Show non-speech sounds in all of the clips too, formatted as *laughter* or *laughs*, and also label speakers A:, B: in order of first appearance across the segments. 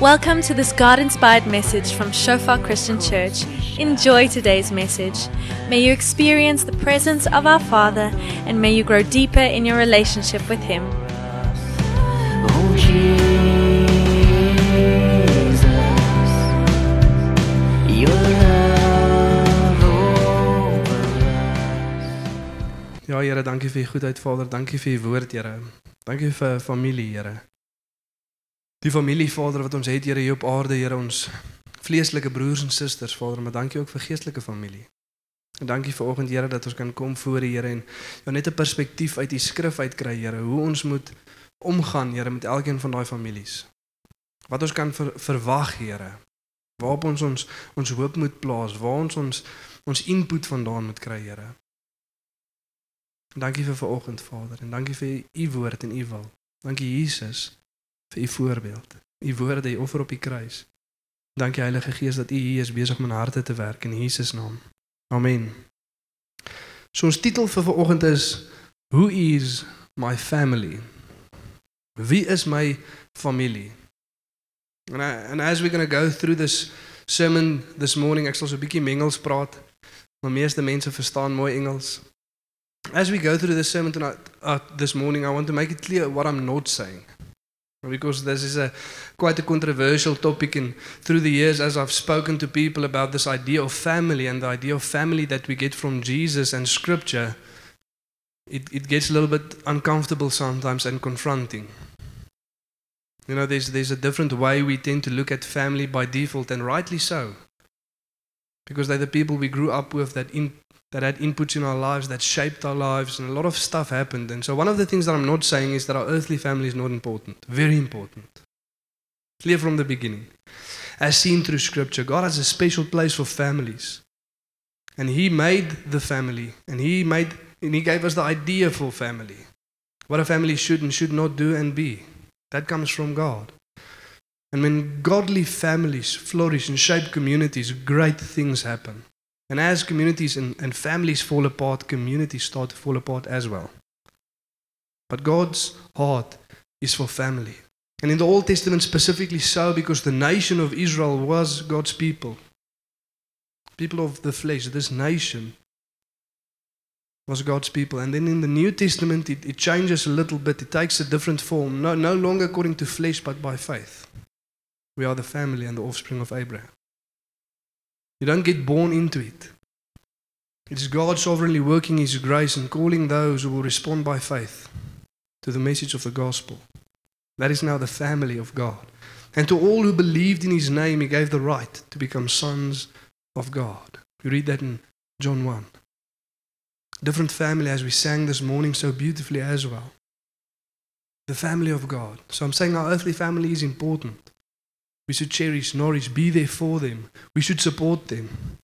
A: Welcome to this God inspired message from Shofar Christian Church. Enjoy today's message. May you experience the presence of our Father and may you grow deeper in your relationship with Him.
B: Oh Jesus, your love over
C: Ja, Here, dankie vir u goedheid, Vader. Dankie vir u woord, Here. Dankie vir familie, Here. Die familie, Vader, wat ons het, Here, hier op aarde, Here, ons vleeslike broers en susters, Vader, maar dankie ook vir geestelike familie. En dankie vir oggend, Here, dat ons kan kom voor U, Here, en ja, net 'n perspektief uit die skrif uitkry, Here, hoe ons moet omgaan, Here, met elkeen van daai families. Wat ons kan ver, verwag, Here. Waarop ons ons ons hoop moet plaas, waar ons ons ons input vandaan moet kry, Here. Dankie vir vanoggend Vader en dankie vir u woord en u wil. Dankie Jesus vir u voorbeeld. U woorde, u offer op die kruis. Dankie Heilige Gees dat u hier is besig om in harte te werk in Jesus naam. Amen. So ons titel vir vanoggend is Who is my family? Wie is my familie? And, I, and as we're going to go through this sermon this morning, ek sal so 'n bietjie Engels praat, maar meeste mense verstaan mooi Engels. As we go through this sermon tonight, uh, this morning, I want to make it clear what I'm not saying. Because this is a quite a controversial topic, and through the years, as I've spoken to people about this idea of family and the idea of family that we get from Jesus and Scripture, it, it gets a little bit uncomfortable sometimes and confronting. You know, there's, there's a different way we tend to look at family by default, and rightly so. Because they're the people we grew up with that in, that had inputs in our lives that shaped our lives and a lot of stuff happened. And so one of the things that i'm not saying is that our earthly family is not important. Very important. Clear from the beginning. As seen through scripture god has a special place for families. And he made the family and he made and he gave us the idea for family. What a family should and should not do and be. That comes from god. And when godly families flourish and shape communities great things happen and as communities and, and families fall apart, communities start to fall apart as well. But God's heart is for family. And in the Old Testament, specifically so, because the nation of Israel was God's people. People of the flesh, this nation was God's people. And then in the New Testament, it, it changes a little bit. It takes a different form. No, no longer according to flesh, but by faith. We are the family and the offspring of Abraham. You don't get born into it. It is God sovereignly working His grace and calling those who will respond by faith to the message of the gospel. That is now the family of God. And to all who believed in His name, He gave the right to become sons of God. You read that in John 1. Different family, as we sang this morning so beautifully as well. The family of God. So I'm saying our earthly family is important. We should cherish, nourish, be there for them. We should support them.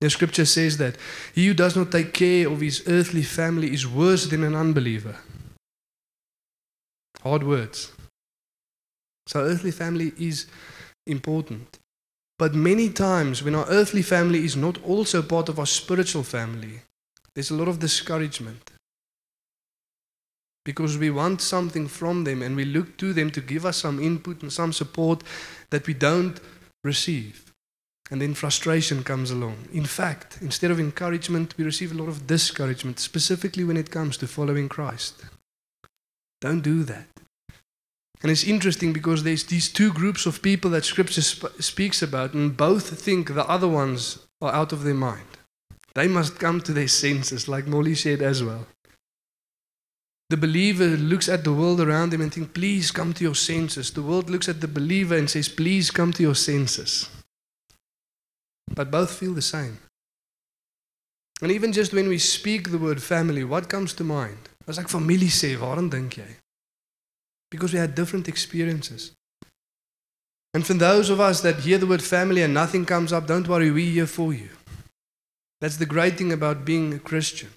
C: The scripture says that he who does not take care of his earthly family is worse than an unbeliever. Hard words. So, earthly family is important. But many times, when our earthly family is not also part of our spiritual family, there's a lot of discouragement. Because we want something from them and we look to them to give us some input and some support that we don't receive. And then frustration comes along. In fact, instead of encouragement, we receive a lot of discouragement, specifically when it comes to following Christ. Don't do that. And it's interesting because there's these two groups of people that Scripture sp- speaks about, and both think the other ones are out of their mind. They must come to their senses, like Molly said as well. The believer looks at the world around him and thinks, please come to your senses. The world looks at the believer and says, please come to your senses. But both feel the same. And even just when we speak the word family, what comes to mind? As ek familie sê, waarom dink jy? Because we had different experiences. And for those of us that hear the word family and nothing comes up, don't worry, we're here for you. That's the great thing about being a Christian.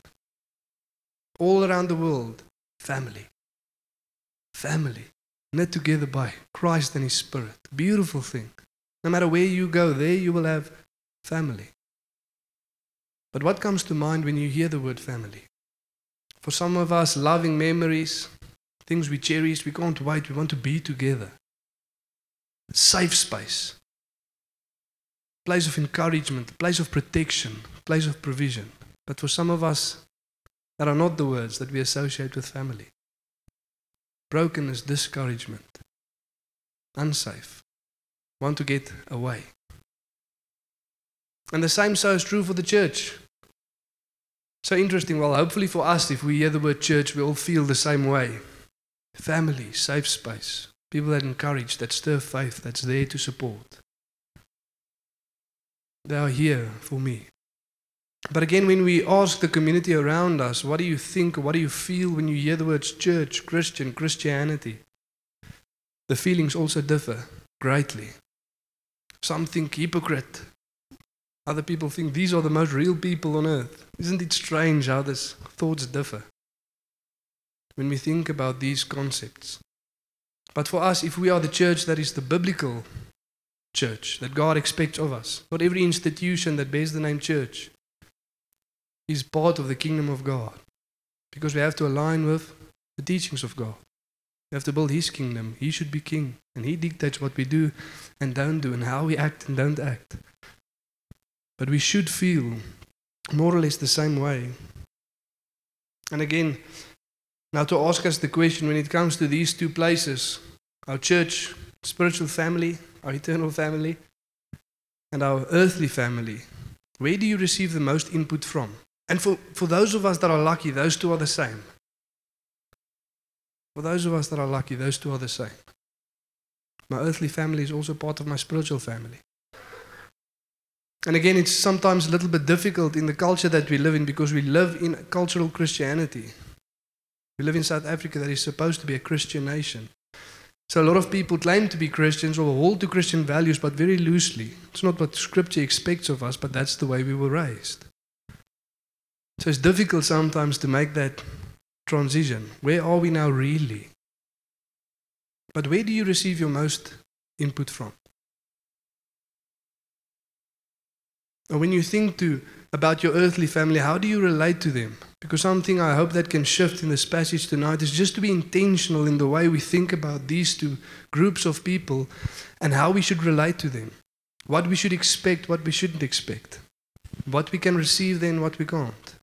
C: All around the world, family. Family. Knit together by Christ and His Spirit. Beautiful thing. No matter where you go, there you will have family. But what comes to mind when you hear the word family? For some of us, loving memories, things we cherish, we can't wait, we want to be together. safe space, place of encouragement, place of protection, place of provision. But for some of us, that are not the words that we associate with family. Brokenness, discouragement, unsafe, want to get away. And the same so is true for the church. So interesting. Well, hopefully for us, if we hear the word church, we all feel the same way. Family, safe space, people that encourage, that stir faith, that's there to support. They are here for me. But again, when we ask the community around us, what do you think, what do you feel when you hear the words church, Christian, Christianity? The feelings also differ greatly. Some think hypocrite. Other people think these are the most real people on earth. Isn't it strange how these thoughts differ when we think about these concepts? But for us, if we are the church that is the biblical church that God expects of us, not every institution that bears the name church is part of the kingdom of God because we have to align with the teachings of God. We have to build His kingdom. He should be king, and He dictates what we do and don't do, and how we act and don't act. But we should feel more or less the same way. And again, now to ask us the question when it comes to these two places our church, spiritual family, our eternal family, and our earthly family where do you receive the most input from? And for, for those of us that are lucky, those two are the same. For those of us that are lucky, those two are the same. My earthly family is also part of my spiritual family. And again, it's sometimes a little bit difficult in the culture that we live in because we live in a cultural Christianity. We live in South Africa that is supposed to be a Christian nation. So a lot of people claim to be Christians or hold to Christian values, but very loosely. It's not what Scripture expects of us, but that's the way we were raised. So it's difficult sometimes to make that transition. Where are we now really? But where do you receive your most input from? And when you think to about your earthly family, how do you relate to them? Because something I hope that can shift in this passage tonight is just to be intentional in the way we think about these two groups of people and how we should relate to them. What we should expect, what we shouldn't expect. What we can receive then, what we can't.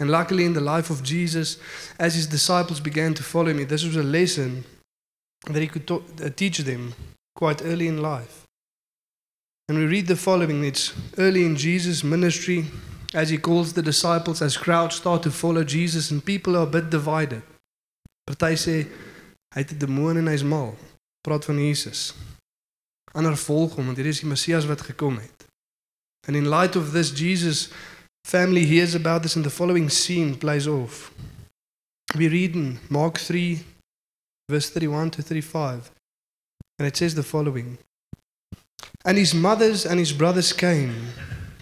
C: And luckily, in the life of Jesus, as his disciples began to follow me, this was a lesson that he could talk, uh, teach them quite early in life. And we read the following it's early in Jesus' ministry, as he calls the disciples, as crowds start to follow Jesus, and people are a bit divided. Party sê hy het 'n demoon en hy's mal. Praat van Jesus. Ander volg hom want hier is die Messias wat gekom het. And in light of this Jesus family hears about this and the following scene plays off. We read in Mark 3 verse 31 to 35 and it says the following and his mothers and his brothers came,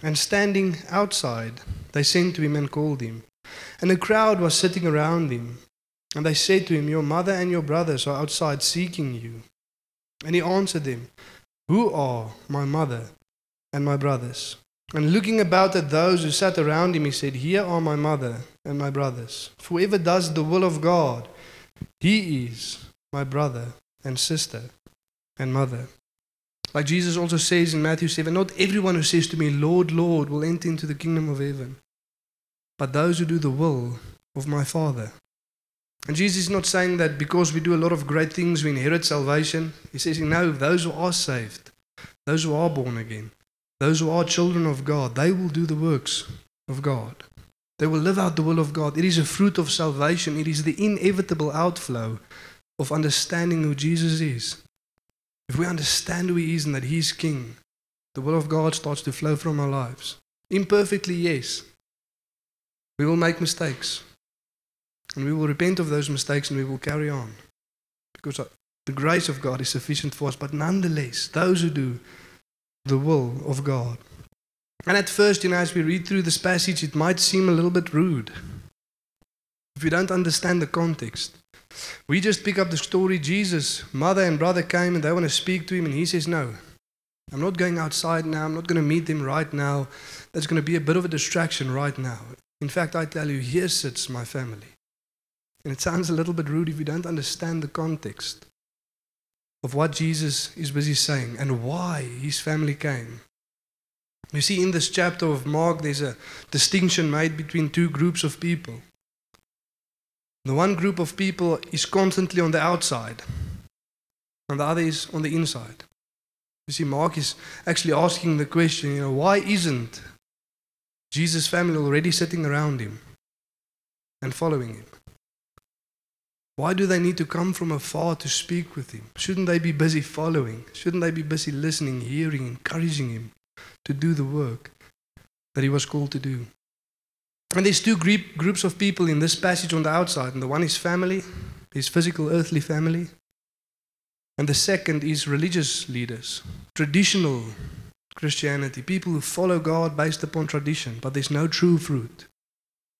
C: and standing outside, they sent to him and called him. And a crowd was sitting around him. And they said to him, Your mother and your brothers are outside seeking you. And he answered them, Who are my mother and my brothers? And looking about at those who sat around him, he said, Here are my mother and my brothers. For whoever does the will of God, he is my brother and sister and mother. Like Jesus also says in Matthew 7 Not everyone who says to me, Lord, Lord, will enter into the kingdom of heaven, but those who do the will of my Father. And Jesus is not saying that because we do a lot of great things, we inherit salvation. He says, No, those who are saved, those who are born again, those who are children of God, they will do the works of God. They will live out the will of God. It is a fruit of salvation, it is the inevitable outflow of understanding who Jesus is. If we understand who He is and that He's King, the will of God starts to flow from our lives. Imperfectly, yes. We will make mistakes. And we will repent of those mistakes and we will carry on. Because uh, the grace of God is sufficient for us. But nonetheless, those who do the will of God. And at first, you know, as we read through this passage, it might seem a little bit rude. If we don't understand the context. We just pick up the story Jesus, mother and brother came and they want to speak to him, and he says, No, I'm not going outside now. I'm not going to meet them right now. That's going to be a bit of a distraction right now. In fact, I tell you, here sits my family. And it sounds a little bit rude if you don't understand the context. Of what Jesus is busy saying and why his family came. You see, in this chapter of Mark, there's a distinction made between two groups of people. The one group of people is constantly on the outside, and the other is on the inside. You see, Mark is actually asking the question, you know, why isn't Jesus' family already sitting around him and following him? Why do they need to come from afar to speak with him? Shouldn't they be busy following? Shouldn't they be busy listening, hearing, encouraging him to do the work that he was called to do? And there's two group, groups of people in this passage on the outside. And the one is family, his physical earthly family. And the second is religious leaders, traditional Christianity, people who follow God based upon tradition, but there's no true fruit.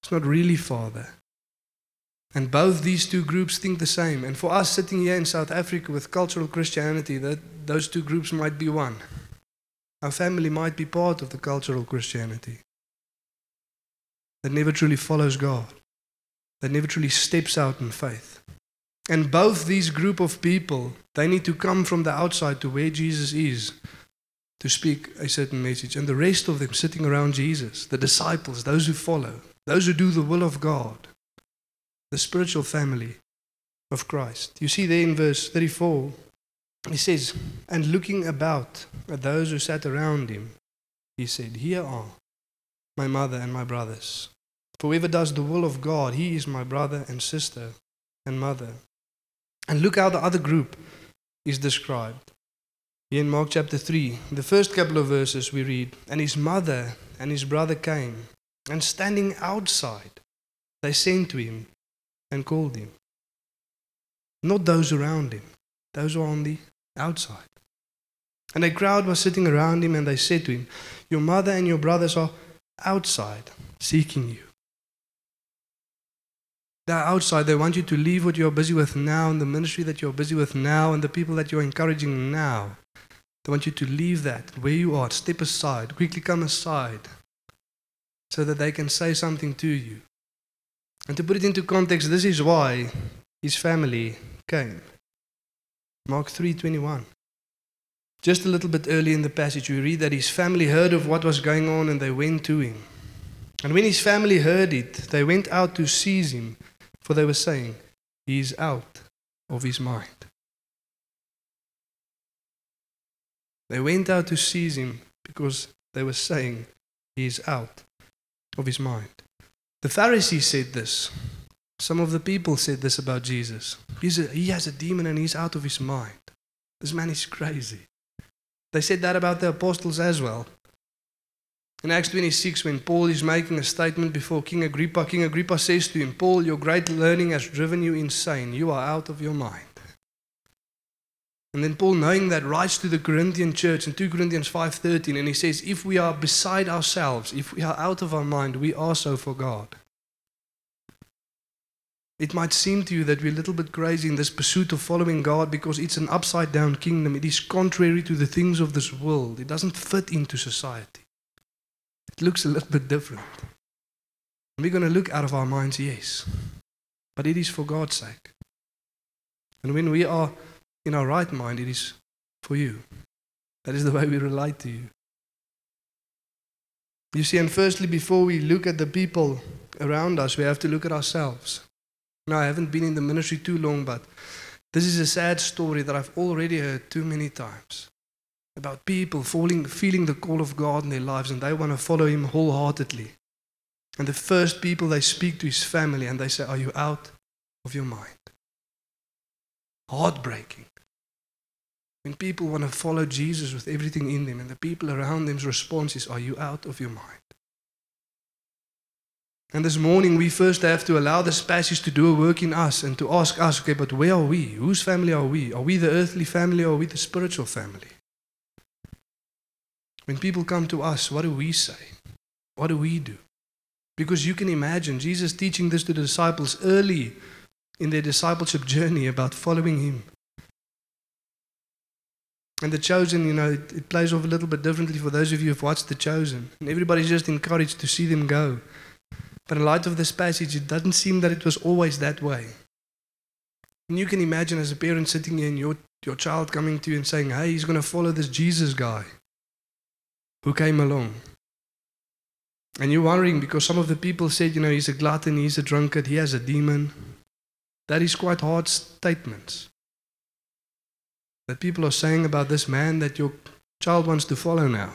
C: It's not really Father. And both these two groups think the same. And for us sitting here in South Africa with cultural Christianity, that those two groups might be one. Our family might be part of the cultural Christianity that never truly follows God, that never truly steps out in faith. And both these group of people, they need to come from the outside to where Jesus is to speak a certain message. And the rest of them sitting around Jesus, the disciples, those who follow, those who do the will of God, the spiritual family of Christ. You see there in verse 34, he says, And looking about at those who sat around him, he said, Here are my mother and my brothers. For whoever does the will of God, he is my brother and sister and mother. And look how the other group is described. Here in Mark chapter 3, the first couple of verses we read, And his mother and his brother came, and standing outside, they sent to him and called him. Not those around him, those who are on the outside. And a crowd was sitting around him, and they said to him, Your mother and your brothers are outside seeking you. They're outside. They want you to leave what you're busy with now and the ministry that you're busy with now and the people that you're encouraging now. They want you to leave that where you are, step aside, quickly come aside, so that they can say something to you. And to put it into context, this is why his family came. Mark 3:21. Just a little bit early in the passage, we read that his family heard of what was going on and they went to him. And when his family heard it, they went out to seize him, for they were saying, He is out of his mind. They went out to seize him because they were saying, He is out of his mind. The Pharisees said this. Some of the people said this about Jesus. A, he has a demon and he's out of his mind. This man is crazy. They said that about the apostles as well. In Acts 26, when Paul is making a statement before King Agrippa, King Agrippa says to him, Paul, your great learning has driven you insane. You are out of your mind. And then Paul, knowing that, writes to the Corinthian church in 2 Corinthians 5.13, and he says, if we are beside ourselves, if we are out of our mind, we are so for God. It might seem to you that we're a little bit crazy in this pursuit of following God because it's an upside down kingdom. It is contrary to the things of this world. It doesn't fit into society. It looks a little bit different. We're going to look out of our minds, yes. But it is for God's sake. And when we are in our right mind, it is for you. That is the way we relate to you. You see, and firstly, before we look at the people around us, we have to look at ourselves. Now, I haven't been in the ministry too long, but this is a sad story that I've already heard too many times about people falling, feeling the call of God in their lives and they want to follow Him wholeheartedly. And the first people they speak to is family and they say, Are you out of your mind? Heartbreaking. When people want to follow Jesus with everything in them and the people around them's response is, Are you out of your mind? And this morning, we first have to allow this passage to do a work in us and to ask us, okay, but where are we? Whose family are we? Are we the earthly family or are we the spiritual family? When people come to us, what do we say? What do we do? Because you can imagine Jesus teaching this to the disciples early in their discipleship journey about following Him. And The Chosen, you know, it, it plays off a little bit differently for those of you who've watched The Chosen. And everybody's just encouraged to see them go. But in light of this passage, it doesn't seem that it was always that way. And you can imagine as a parent sitting here and your, your child coming to you and saying, Hey, he's going to follow this Jesus guy who came along. And you're worrying because some of the people said, you know, he's a glutton, he's a drunkard, he has a demon. That is quite hard statements that people are saying about this man that your child wants to follow now.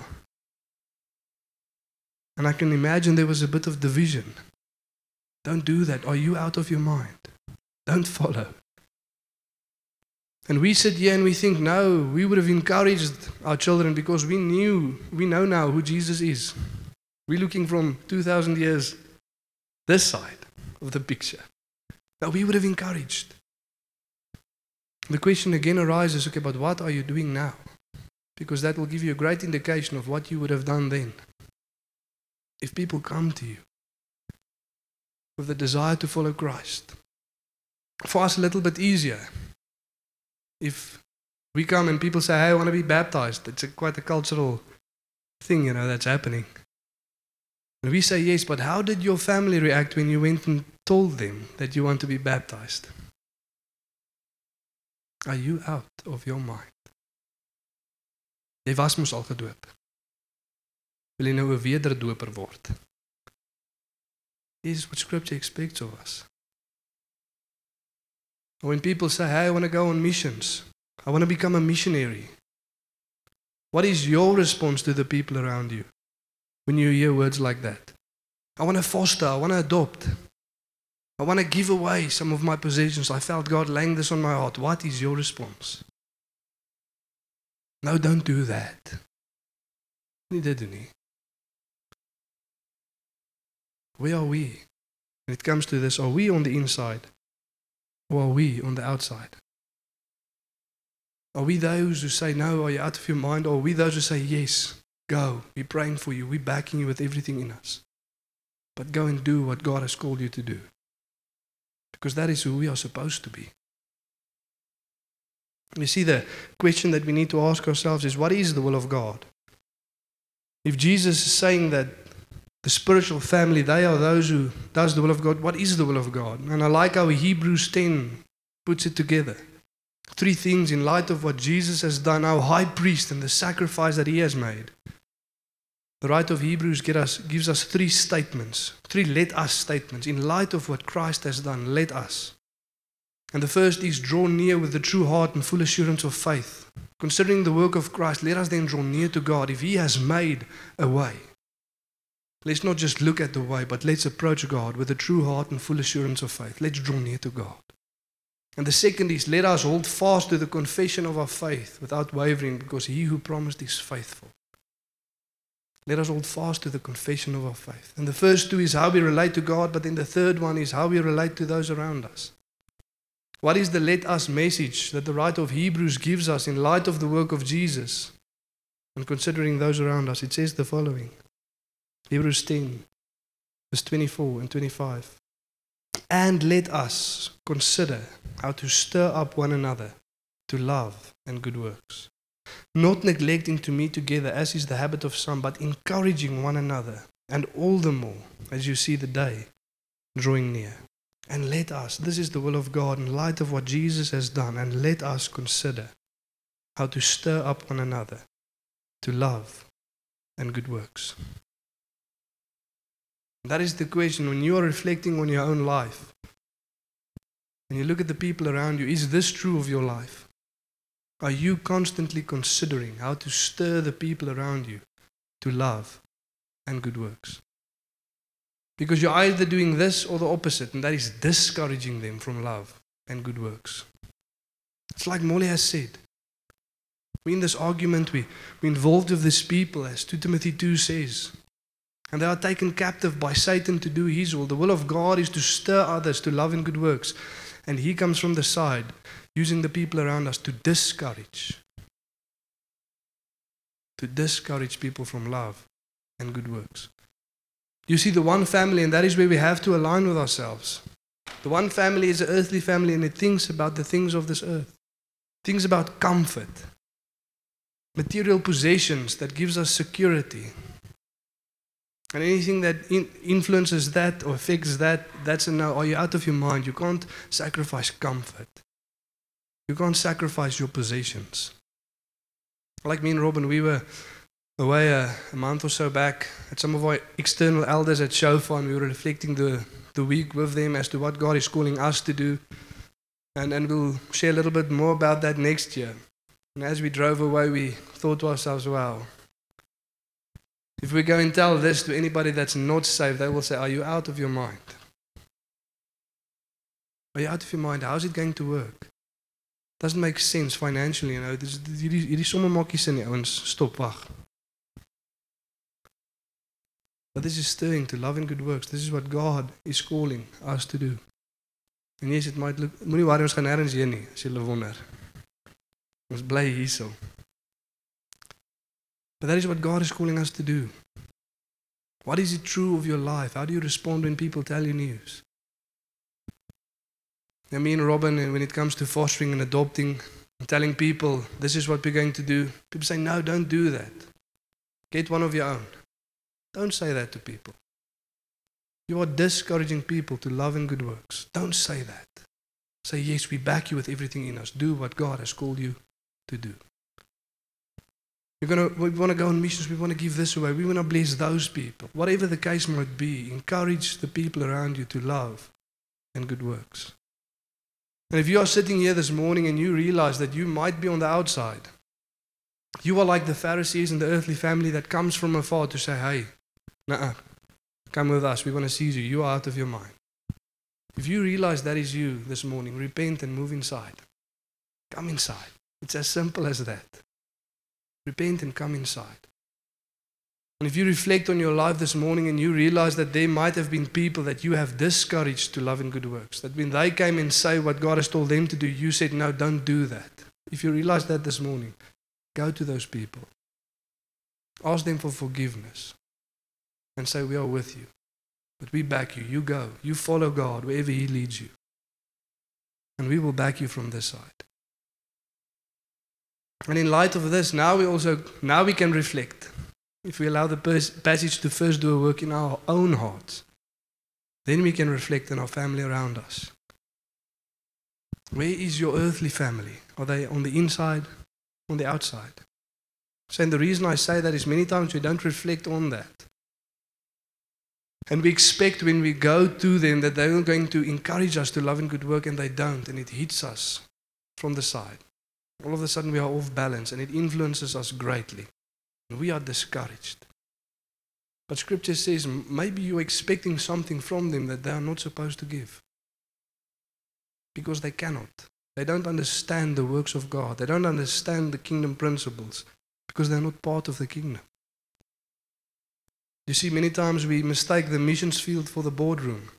C: And I can imagine there was a bit of division. Don't do that. Are you out of your mind? Don't follow. And we sit here and we think, no, we would have encouraged our children because we knew, we know now who Jesus is. We're looking from 2,000 years this side of the picture. That we would have encouraged. The question again arises okay, but what are you doing now? Because that will give you a great indication of what you would have done then. If people come to you with the desire to follow Christ, for us a little bit easier. If we come and people say, hey, I want to be baptized, it's a, quite a cultural thing, you know, that's happening. And we say, yes, but how did your family react when you went and told them that you want to be baptized? Are you out of your mind? Jy was mos al gedoop. Wil jy nou 'n wederdoper word? This is what scripture expects of us. When people say, "Hey, I want to go on missions. I want to become a missionary." What is your response to the people around you when you hear words like that? I want to foster, I want to adopt. I want to give away some of my possessions. I felt God laying this on my heart. What is your response? No, don't do that. Dit doen nie. Where are we? When it comes to this, are we on the inside or are we on the outside? Are we those who say, No, are you out of your mind? Or are we those who say, Yes, go. We're praying for you. We're backing you with everything in us. But go and do what God has called you to do. Because that is who we are supposed to be. You see, the question that we need to ask ourselves is what is the will of God? If Jesus is saying that the spiritual family, they are those who does the will of God, what is the will of God? And I like how Hebrews 10 puts it together. Three things in light of what Jesus has done, our high priest and the sacrifice that he has made. The writer of Hebrews us, gives us three statements, three let us statements. In light of what Christ has done, let us. And the first is draw near with the true heart and full assurance of faith. Considering the work of Christ, let us then draw near to God if He has made a way. Let's not just look at the way, but let's approach God with a true heart and full assurance of faith. Let's draw near to God. And the second is let us hold fast to the confession of our faith without wavering, because He who promised is faithful. Let us hold fast to the confession of our faith. And the first two is how we relate to God, but then the third one is how we relate to those around us. What is the let us message that the writer of Hebrews gives us in light of the work of Jesus? And considering those around us, it says the following Hebrews 10, verse 24 and 25. And let us consider how to stir up one another to love and good works not neglecting to meet together as is the habit of some, but encouraging one another, and all the more as you see the day drawing near. And let us, this is the will of God in light of what Jesus has done, and let us consider how to stir up one another to love and good works. That is the question when you are reflecting on your own life. When you look at the people around you, is this true of your life? Are you constantly considering how to stir the people around you to love and good works? Because you're either doing this or the opposite, and that is discouraging them from love and good works. It's like Molly has said. We're in this argument, we, we're involved with these people, as 2 Timothy 2 says. And they are taken captive by Satan to do his will. The will of God is to stir others to love and good works. And he comes from the side using the people around us to discourage. To discourage people from love and good works. You see, the one family, and that is where we have to align with ourselves. The one family is an earthly family and it thinks about the things of this earth, things about comfort, material possessions that gives us security. And anything that in influences that or affects that, that's a no. Are you out of your mind? You can't sacrifice comfort. You can't sacrifice your possessions. Like me and Robin, we were away a, a month or so back at some of our external elders at Shofar, and we were reflecting the, the week with them as to what God is calling us to do. And, and we'll share a little bit more about that next year. And as we drove away, we thought to ourselves, wow, if we go and tell this to anybody that's not saved, they will say, Are you out of your mind? Are you out of your mind? How's it going to work? Doesn't make sense financially, you know. Dis hierdie hierdie somme maak nie sin nie, ouens. Stop, wag. But this is stirring to love and good works. This is what God is calling us to do. En yes, dit might look moenie worry ons gaan nêrens heen nie, as jy wonder. Ons bly hierso. But that is what God is calling us to do. What is it true of your life? How do you respond when people tell you news? And me and Robin, uh, when it comes to fostering and adopting, and telling people this is what we're going to do, people say, no, don't do that. Get one of your own. Don't say that to people. You are discouraging people to love and good works. Don't say that. Say, yes, we back you with everything in us. Do what God has called you to do. We're gonna, we want to go on missions. We want to give this away. We want to bless those people. Whatever the case might be, encourage the people around you to love and good works. And if you are sitting here this morning and you realize that you might be on the outside, you are like the Pharisees and the earthly family that comes from afar to say, hey, nah, come with us. We want to seize you. You are out of your mind. If you realize that is you this morning, repent and move inside. Come inside. It's as simple as that. Repent and come inside. And if you reflect on your life this morning and you realize that there might have been people that you have discouraged to love and good works, that when they came and say what God has told them to do, you said, No, don't do that. If you realize that this morning, go to those people. Ask them for forgiveness and say, We are with you. But we back you. You go. You follow God wherever He leads you. And we will back you from this side. And in light of this, now we also now we can reflect. If we allow the passage to first do a work in our own hearts, then we can reflect on our family around us. Where is your earthly family? Are they on the inside, on the outside? So, and the reason I say that is many times we don't reflect on that. And we expect when we go to them that they are going to encourage us to love and good work, and they don't, and it hits us from the side. All of a sudden, we are off balance, and it influences us greatly. We are discouraged. But Scripture says maybe you're expecting something from them that they are not supposed to give. Because they cannot. They don't understand the works of God, they don't understand the kingdom principles because they're not part of the kingdom. You see, many times we mistake the missions field for the boardroom.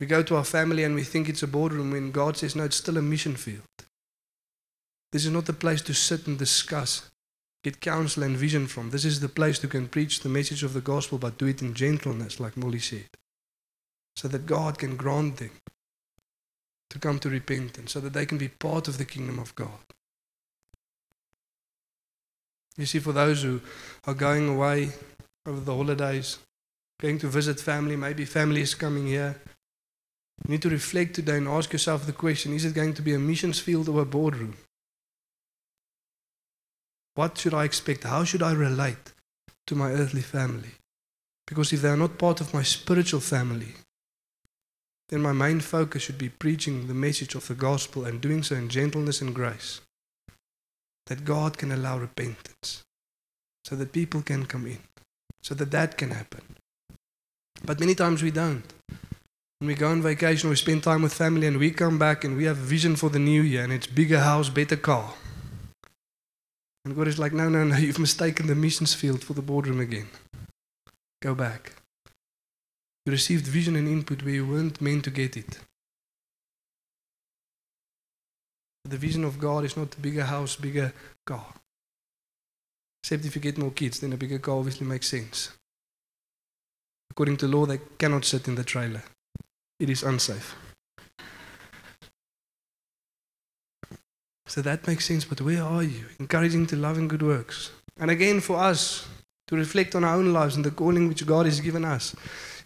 C: We go to our family and we think it's a boardroom when God says, no, it's still a mission field. This is not the place to sit and discuss, get counsel and vision from. This is the place to can preach the message of the gospel, but do it in gentleness, like Molly said, so that God can grant them to come to repentance, so that they can be part of the kingdom of God. You see, for those who are going away over the holidays, going to visit family, maybe family is coming here. You need to reflect today and ask yourself the question is it going to be a missions field or a boardroom? What should I expect? How should I relate to my earthly family? Because if they are not part of my spiritual family, then my main focus should be preaching the message of the gospel and doing so in gentleness and grace. That God can allow repentance so that people can come in, so that that can happen. But many times we don't. When we go on vacation, we spend time with family, and we come back and we have a vision for the new year, and it's bigger house, better car. And God is like, no, no, no, *laughs* you've mistaken the missions field for the boardroom again. Go back. You received vision and input where you weren't meant to get it. The vision of God is not bigger house, bigger car. Except if you get more kids, then a bigger car obviously makes sense. According to law, they cannot sit in the trailer. It is unsafe. So that makes sense, but where are you? Encouraging to love and good works. And again, for us to reflect on our own lives and the calling which God has given us.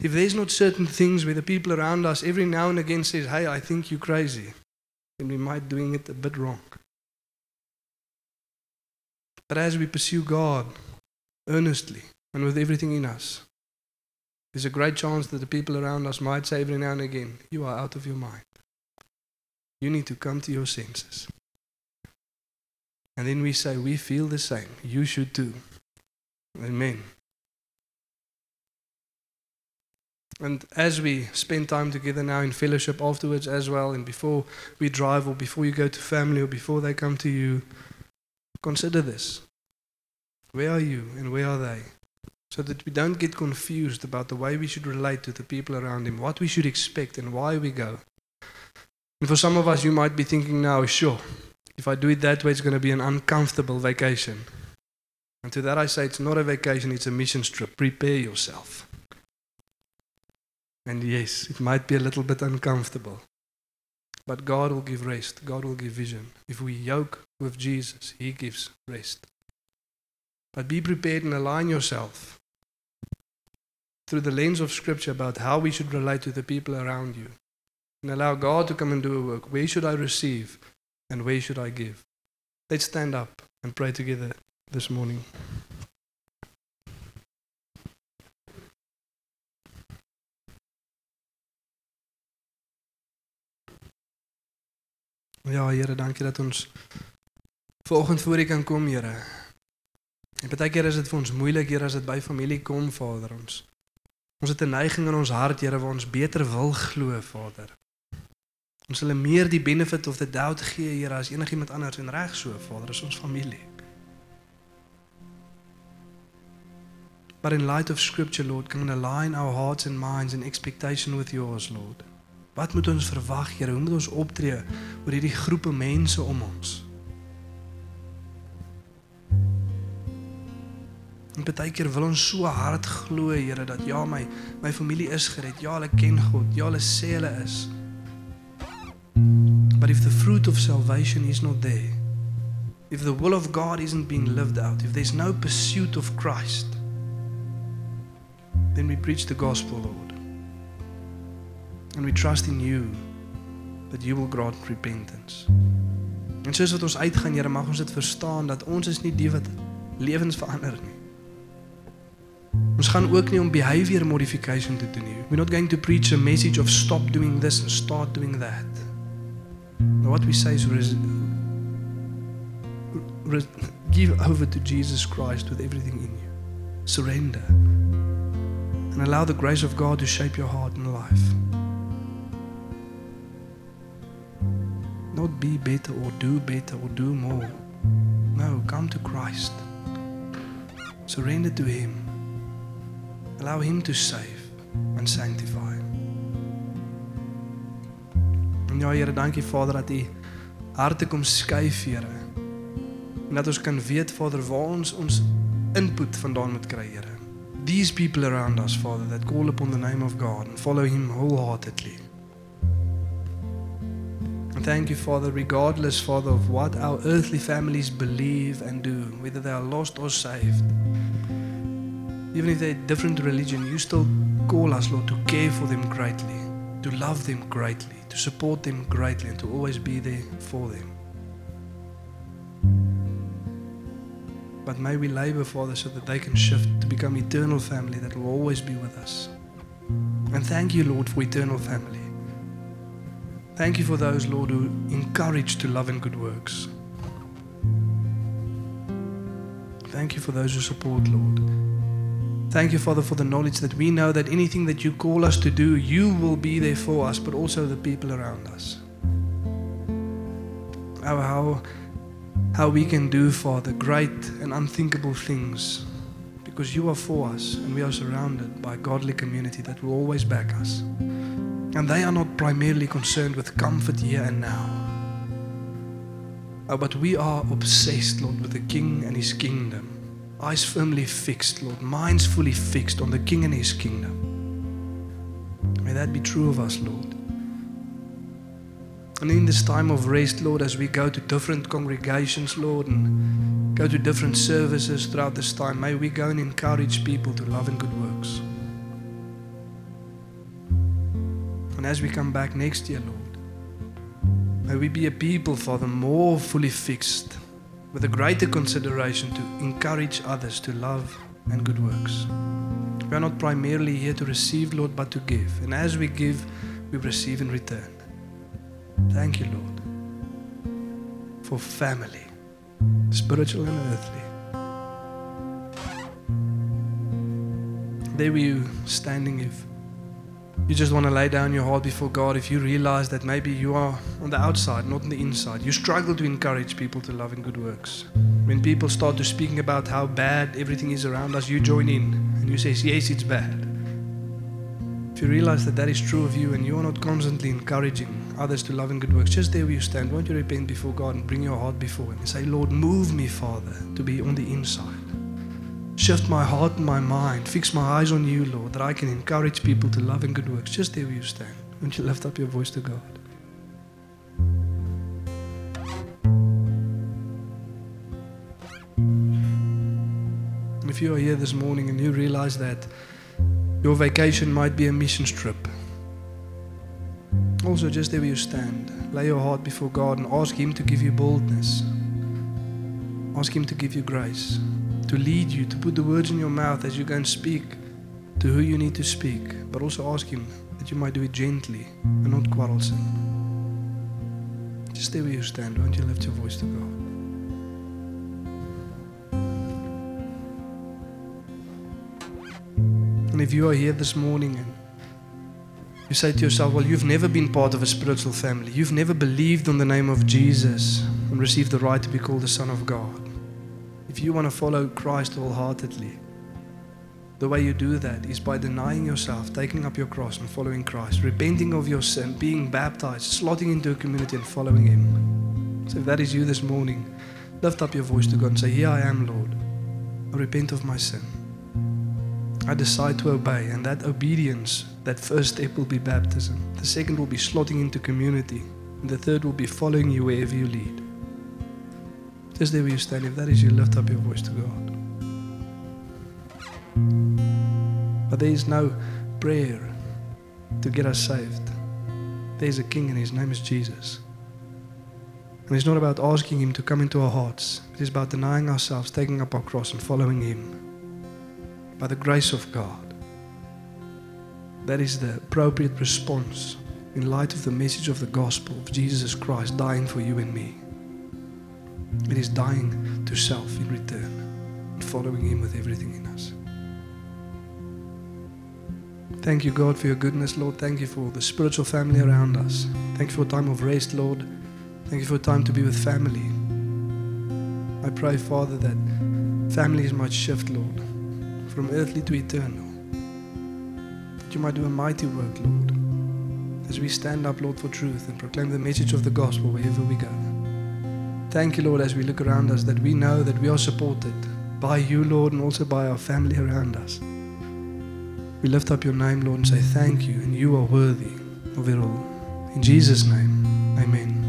C: If there's not certain things where the people around us every now and again says, Hey, I think you're crazy. then we might be doing it a bit wrong. But as we pursue God earnestly and with everything in us, there's a great chance that the people around us might say every now and again, You are out of your mind. You need to come to your senses. And then we say, We feel the same. You should too. Amen. And as we spend time together now in fellowship afterwards as well, and before we drive, or before you go to family, or before they come to you, consider this. Where are you and where are they? So that we don't get confused about the way we should relate to the people around him, what we should expect, and why we go. And for some of us, you might be thinking now, sure, if I do it that way, it's going to be an uncomfortable vacation. And to that I say, it's not a vacation, it's a mission trip. Prepare yourself. And yes, it might be a little bit uncomfortable. But God will give rest, God will give vision. If we yoke with Jesus, He gives rest. But be prepared and align yourself through the lens of Scripture about how we should relate to the people around you. And allow God to come and do a work. Where should I receive and where should I give? Let's stand up and pray together this morning. Ja, Here, dankie dat ons vanoggend voor U kan kom, Here. En baie keer is dit vir ons moeilik, Here, as dit by familie kom, Vader, ons. Ons het 'n neiging in ons hart, Here, waar ons beter wil glo, Vader. Ons wil meer die benefit of the doubt gee, Here, as enigiemand anders en reg so, Vader, is ons familie. But in light of scripture, Lord, can we align our hearts and minds in expectation with yours, Lord? Wat moet ons verwag, Here? Hoe moet ons optree oor hierdie groepe mense om ons? En baie keer wil ons so hard glo, Here, dat ja, my my familie is gered. Ja, hulle ken God. Ja, hulle sê hulle is. But if the fruit of salvation is not there, if the will of God isn't being lived out, if there's no pursuit of Christ, then we preach the gospel, Lord. And we trust in you that you will grant repentance. En soos wat ons uitgaan, Here, mag ons dit verstaan dat ons is nie die wat lewens verander nie. Ons gaan ook nie om behavior modification te doen nie. We're not going to preach a message of stop doing this and start doing that. What we say is res- res- give over to Jesus Christ with everything in you. Surrender. And allow the grace of God to shape your heart and life. Not be better or do better or do more. No, come to Christ. Surrender to Him. Allow Him to save and sanctify. Ja, Here, dankie Vader dat U harte kom skuif, Here. En dat ons kan weet, Vader, waar ons ons input vandaan moet kry, Here. These people around us, Father, that call upon the name of God and follow Him wholeheartedly. And thank you, Father, regardless, Father, of what our earthly families believe and do, whether they are lost or saved. Even if they're different religion, you still call us, Lord, to care for them greatly, to love them greatly, to support them greatly, and to always be there for them. But may we labor, Father, so that they can shift to become eternal family that will always be with us. And thank you, Lord, for eternal family. Thank you for those, Lord, who encourage to love and good works. Thank you for those who support, Lord. Thank you, Father, for the knowledge that we know that anything that you call us to do, you will be there for us, but also the people around us. How, how, how we can do, Father, great and unthinkable things because you are for us and we are surrounded by a godly community that will always back us. And they are not primarily concerned with comfort here and now. Oh, but we are obsessed, Lord, with the King and His kingdom. Eyes firmly fixed, Lord, minds fully fixed on the King and His kingdom. May that be true of us, Lord. And in this time of rest, Lord, as we go to different congregations, Lord, and go to different services throughout this time, may we go and encourage people to love and good works. And as we come back next year, Lord, May we be a people, Father, more fully fixed, with a greater consideration to encourage others to love and good works. We are not primarily here to receive, Lord, but to give. And as we give, we receive in return. Thank you, Lord, for family, spiritual and earthly. There were you standing if you just want to lay down your heart before God, if you realize that maybe you are on the outside, not on the inside, you struggle to encourage people to love and good works. When people start to speaking about how bad everything is around us, you join in and you say, yes, it's bad. If you realize that that is true of you and you are not constantly encouraging others to love and good works, just there where you stand, won't you repent before God and bring your heart before Him and say, Lord, move me, Father, to be on the inside. Shift my heart and my mind. Fix my eyes on you, Lord, that I can encourage people to love and good works. Just there where you stand. Won't you lift up your voice to God? If you are here this morning and you realize that your vacation might be a mission trip, also just there where you stand, lay your heart before God and ask Him to give you boldness. Ask Him to give you grace to lead you, to put the words in your mouth as you go and speak to who you need to speak, but also ask Him that you might do it gently and not quarrelsome. Just stay where you stand, won't you lift your voice to God? And if you are here this morning and you say to yourself, Well, you've never been part of a spiritual family, you've never believed on the name of Jesus and received the right to be called the Son of God. If you want to follow Christ wholeheartedly, the way you do that is by denying yourself, taking up your cross and following Christ, repenting of your sin, being baptized, slotting into a community and following Him. So if that is you this morning, lift up your voice to God and say, Here I am, Lord. I repent of my sin. I decide to obey, and that obedience, that first step will be baptism. The second will be slotting into community. And the third will be following you wherever you lead. Just there where you stand, if that is you, lift up your voice to God. But there is no prayer to get us saved. There is a king, and his name is Jesus. And it's not about asking him to come into our hearts, it is about denying ourselves, taking up our cross, and following him by the grace of God. That is the appropriate response in light of the message of the gospel of Jesus Christ dying for you and me. It is dying to self in return and following Him with everything in us. Thank you, God, for your goodness, Lord. Thank you for the spiritual family around us. Thank you for a time of rest, Lord. Thank you for a time to be with family. I pray, Father, that families might shift, Lord, from earthly to eternal. That you might do a mighty work, Lord, as we stand up, Lord, for truth and proclaim the message of the gospel wherever we go. Thank you, Lord, as we look around us, that we know that we are supported by you, Lord, and also by our family around us. We lift up your name, Lord, and say thank you, and you are worthy of it all. In Jesus' name, amen.